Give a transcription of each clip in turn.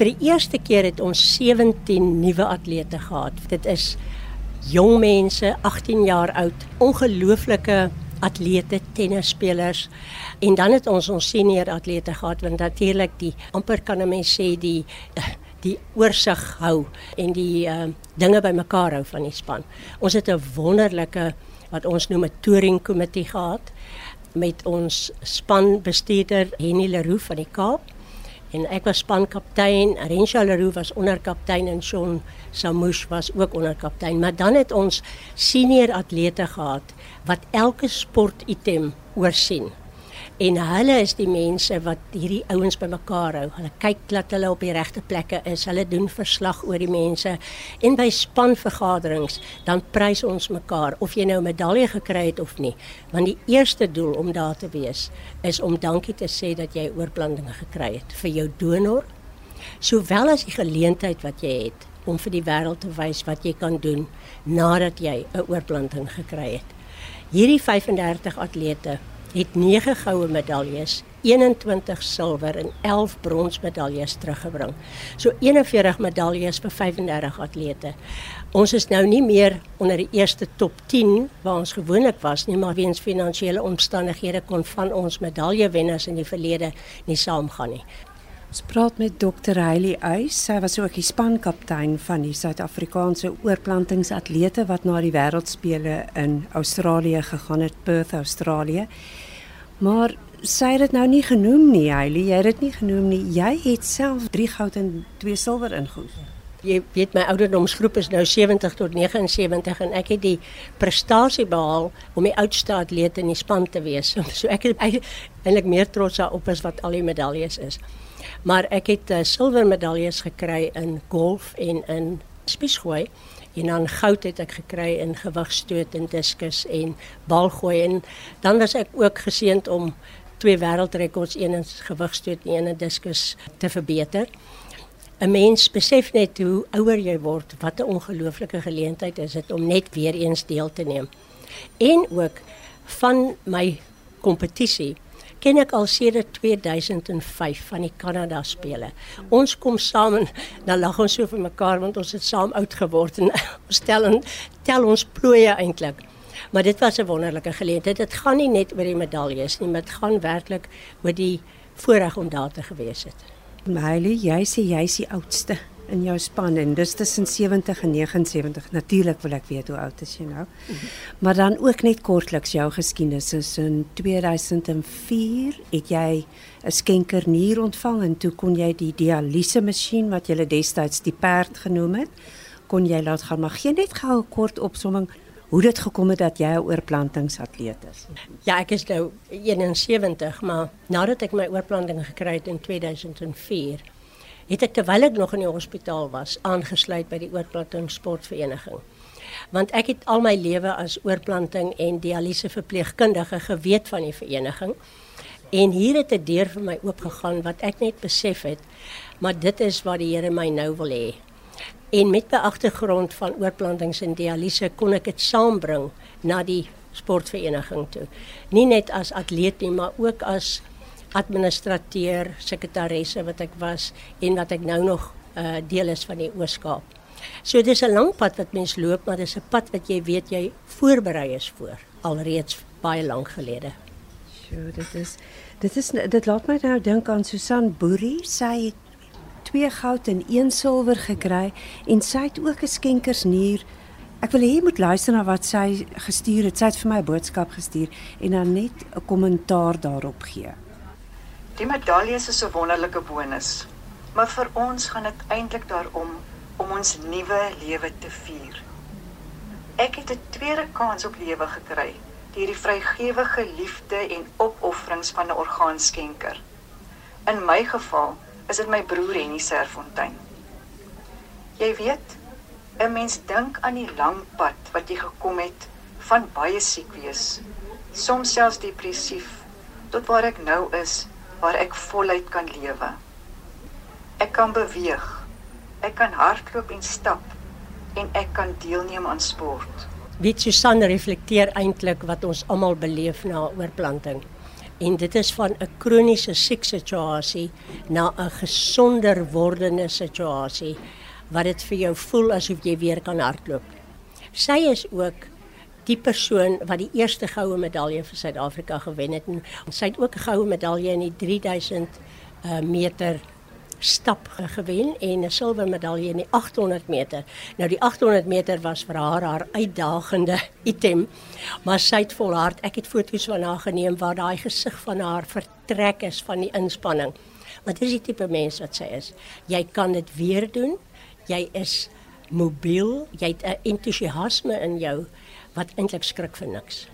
Vir die eerste keer het ons 17 nuwe atlete gehad. Dit is jong mense, 18 jaar oud, ongelooflike atlete, tennisspelers en dan het ons ons senior atlete gehad want natuurlik die amper kan 'n mens sê die die oorsig hou en die uh, dinge bymekaar hou van die span. Ons het 'n wonderlike wat ons noem 'n touring komitee gehad met ons spanbestuurder Henny Leroux van die Kaap en ek was spankaptein, Rensha Leroux was onderkaptein en Shaun Samouche was ook onderkaptein, maar dan het ons senior atlete gehad wat elke sportitem oorsien. En hulle is die mense wat hierdie ouens bymekaar hou. Hulle kyk dat hulle op die regte plekke is. Hulle doen verslag oor die mense. En by spanvergaderings dan prys ons mekaar of jy nou 'n medalje gekry het of nie. Want die eerste doel om daar te wees is om dankie te sê dat jy oorplantinge gekry het vir jou donor, sowel as die geleentheid wat jy het om vir die wêreld te wys wat jy kan doen nadat jy 'n oorplanting gekry het. Hierdie 35 atlete het 9 goue medaljes, 21 silwer en 11 bronsmedaljes teruggebring. So 41 medaljes vir 35 atlete. Ons is nou nie meer onder die eerste top 10 waar ons gewoonlik was nie, maar weens finansiële omstandighede kon van ons medaljewenners in die verlede nie saamgaan nie. Ons praat met Dr. Hailey Uys. Sy was ook die spankaptein van die Suid-Afrikaanse oorplantingsatlete wat na die wêreldspele in Australië gegaan het, Perth, Australië. Maar sy het dit nou nie genoem nie, Hailey. Jy het dit nie genoem nie. Jy het self 3 goud en 2 silwer ingehoes. Jy weet my ouderdomsgroep is nou 70 tot 79 en ek het die prestasie behaal om die oudste atleet in die span te wees. So ek het eintlik meer trots daarop as wat al die medaljes is. Maar ek het uh, silwer medaljes gekry in golf en in spiesgooi en dan goud het ek gekry in gewigstoot en diskus en balgooi en dan was ek ook geseënd om twee wêreldrekords een in gewigstoot en een in diskus te verbeter. 'n Mens besef net hoe ouer jy word, wat 'n ongelooflike geleentheid is dit om net weer eens deel te neem. En ook van my kompetisie ken ek al sedert 2005 van die Kanada spele. Ons kom saam en dan lag ons so vir mekaar want ons het saam oud geword en ons tel en tel ons plooie eintlik. Maar dit was 'n wonderlike geleentheid. Dit gaan nie net oor die medaljes nie, maar dit gaan werklik oor die voorreg om daar te gewees het. Mylie, jy sê jy's die oudste in jou span en dis tussen 70 en 79. Natuurlik wil ek weet hoe oud is jy nou. Mm -hmm. Maar dan ook net kortliks jou geskiedenis. Is in 2004 het jy 'n skenkernier ontvang en toe kon jy die dialyse masjien wat jy destyds die perd genoem het, kon jy laat gaan. Maar gee net gou 'n kort opsomming hoe dit gekom het dat jy 'n oorplantingsatleet is. Ja, ek is nou 71, maar nadat ek my oorplanting gekry het in 2004 het ek terwyl ek nog in die hospitaal was aangesluit by die oorplanting sportvereniging. Want ek het al my lewe as oorplanting en dialyse verpleegkundige geweet van die vereniging. En hier het 'n deur vir my oopgegaan wat ek net besef het, maar dit is wat die Here my nou wil hê. En met my agtergrond van oorplantings en dialyse kon ek dit saambring na die sportvereniging toe. Nie net as atleet nie, maar ook as administrateur, sekretaresse wat ek was en wat ek nou nog uh, deel is van die Ooskaap. So dis 'n lang pad wat mens loop, maar dis 'n pad wat jy weet jy voorberei is voor alreeds baie lank gelede. So dit is dit is dit laat my nou dink aan Susan Boerie, sy het twee goud en een silwer gekry en sy het ook 'n skenkersnier. Ek wil hê jy moet luister na wat sy gestuur het. Sy het vir my 'n boodskap gestuur en dan net 'n kommentaar daarop gee. Die medaljes is 'n wonderlike bonus, maar vir ons gaan dit eintlik daarom om ons nuwe lewe te vier. Ek het 'n tweede kans op lewe gekry deur die vrygewige liefde en opofferings van 'n orgaanskenker. In my geval is dit my broer Henny Serfontein. Jy weet, 'n mens dink aan die lang pad wat jy gekom het van baie siek wees, soms selfs depressief, tot waar ek nou is waar ek voluit kan lewe. Ek kan beweeg. Ek kan hardloop en stap en ek kan deelneem aan sport. Wie Susan reflekteer eintlik wat ons almal beleef na oorplanting. En dit is van 'n kroniese siek situasie na 'n gesonder wordende situasie wat dit vir jou voel asof jy weer kan hardloop. Sy is ook die persoon wat die eerste goue medalje vir Suid-Afrika gewen het en sy het ook 'n goue medalje in die 3000 uh, eh, meter stap gewen en 'n silwer medalje in die 800 meter. Nou die 800 meter was vir haar haar uitdagende item, maar sy het volhard. Ek het foto's van haar geneem waar daai gesig van haar vertrek is van die inspanning. Want dis die tipe mens wat sy is. Jy kan dit weer doen. Jy is mobiel, jy het 'n entoesiasme in jou wat eintlik skrik vir niks.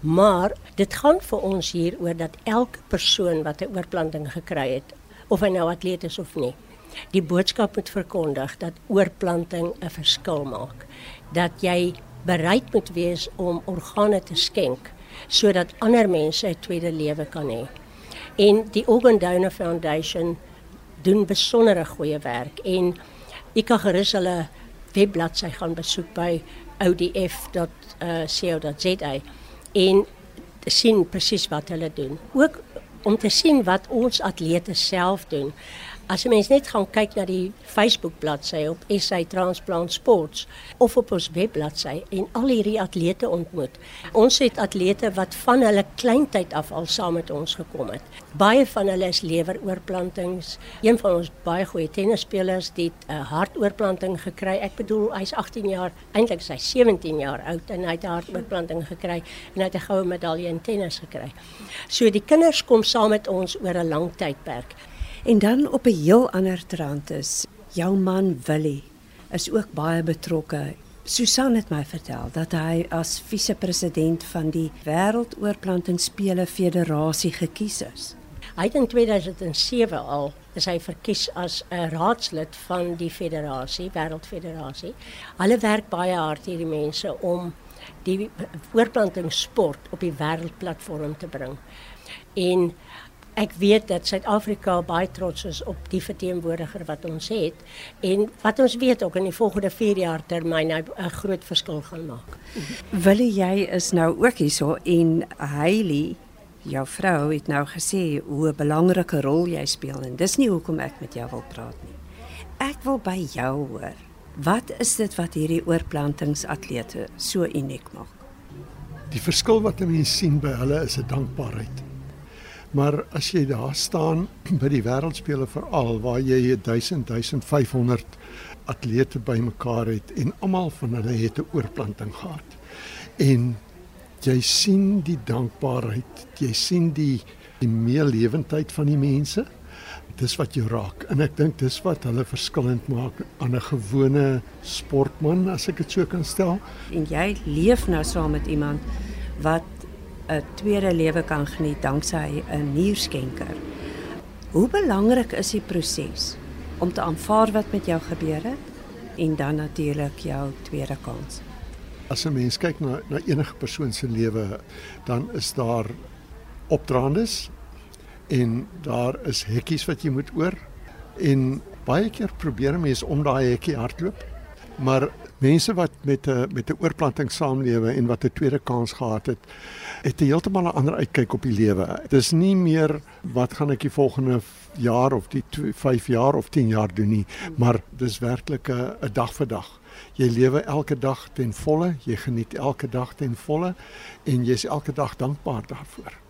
Maar dit gaan vir ons hier oor dat elke persoon wat 'n oorplanting gekry het, of hy nou atleet is of nie. Die boodskap moet verkondig dat oorplanting 'n verskil maak. Dat jy bereid moet wees om organe te skenk sodat ander mense 'n tweede lewe kan hê. En die Organ Donor Foundation doen besondere goeie werk en ek kan gerus hulle webbladsy gaan besoek by odf.co.za en sien presies wat hulle doen. Ook om te sien wat ons atlete self doen. As jy mens net gaan kyk na die Facebook bladsy op SA Transplant Sports of op ons webbladsy en al hierdie atlete ontmoet. Ons het atlete wat van hulle kleintyd af al saam met ons gekom het. Baie van hulle is leweroorplantings. Een van ons baie goeie tennisspelers het 'n uh, hartoorplanting gekry. Ek bedoel hy's 18 jaar, eintlik is hy 17 jaar oud en hy het 'n hartoorplanting gekry en hy het 'n goue medalje in tennis gekry. So die kinders kom saam met ons oor 'n lang tydperk. En dan op 'n heel ander trant is jou man Willie is ook baie betrokke. Susan het my vertel dat hy as vise-president van die Wêreldoorplantingsspele Federasie gekies is. Hy het in 2007 al is hy verkies as 'n raadslid van die federasie, Wêreldfederasie. Hulle werk baie hard hierdie mense om die oorplantingssport op die wêreldplatform te bring. En ek weet dat Suid-Afrika baie trots is op die verteenwoordiger wat ons het en wat ons weet ook in die volgende 4 jaar termyn 'n groot verskil gaan maak. Wil jy is nou ook hierso en Hailey jou vrou het nou gesê hoe 'n belangrike rol jy speel en dis nie hoekom ek met jou wil praat nie. Ek wil by jou hoor. Wat is dit wat hierdie oorplantingsatlete so uniek maak? Die verskil wat mense sien by hulle is 'n dankbaarheid. Maar as jy daar staan by die wêreldspele veral waar jy 1000 1500 atlete bymekaar het en almal van hulle het 'n oorplanting gehad. En jy sien die dankbaarheid, jy sien die die meelewendheid van die mense. Dis wat jou raak en ek dink dis wat hulle verskillend maak aan 'n gewone sportman as ek dit so kan stel. En jy leef nou saam met iemand wat 'n tweede lewe kan geniet danksy 'n nierskenker. Hoe belangrik is die proses om te aanvaar wat met jou gebeur het en dan natuurlik jou tweede kans. As 'n mens kyk na na enige persoon se lewe, dan is daar opdraandes en daar is hekkies wat jy moet oor en baie keer probeer mense om daai hekkie hardloop. Maar mense wat met 'n met 'n oorplanting saamlewe en wat 'n tweede kans gehad het, het 'n heeltemal 'n ander uitkyk op die lewe. Dit is nie meer wat gaan ek die volgende jaar of die 5 jaar of 10 jaar doen nie, maar dis werklik 'n dag vir dag. Jy lewe elke dag ten volle, jy geniet elke dag ten volle en jy's elke dag dankbaar daarvoor.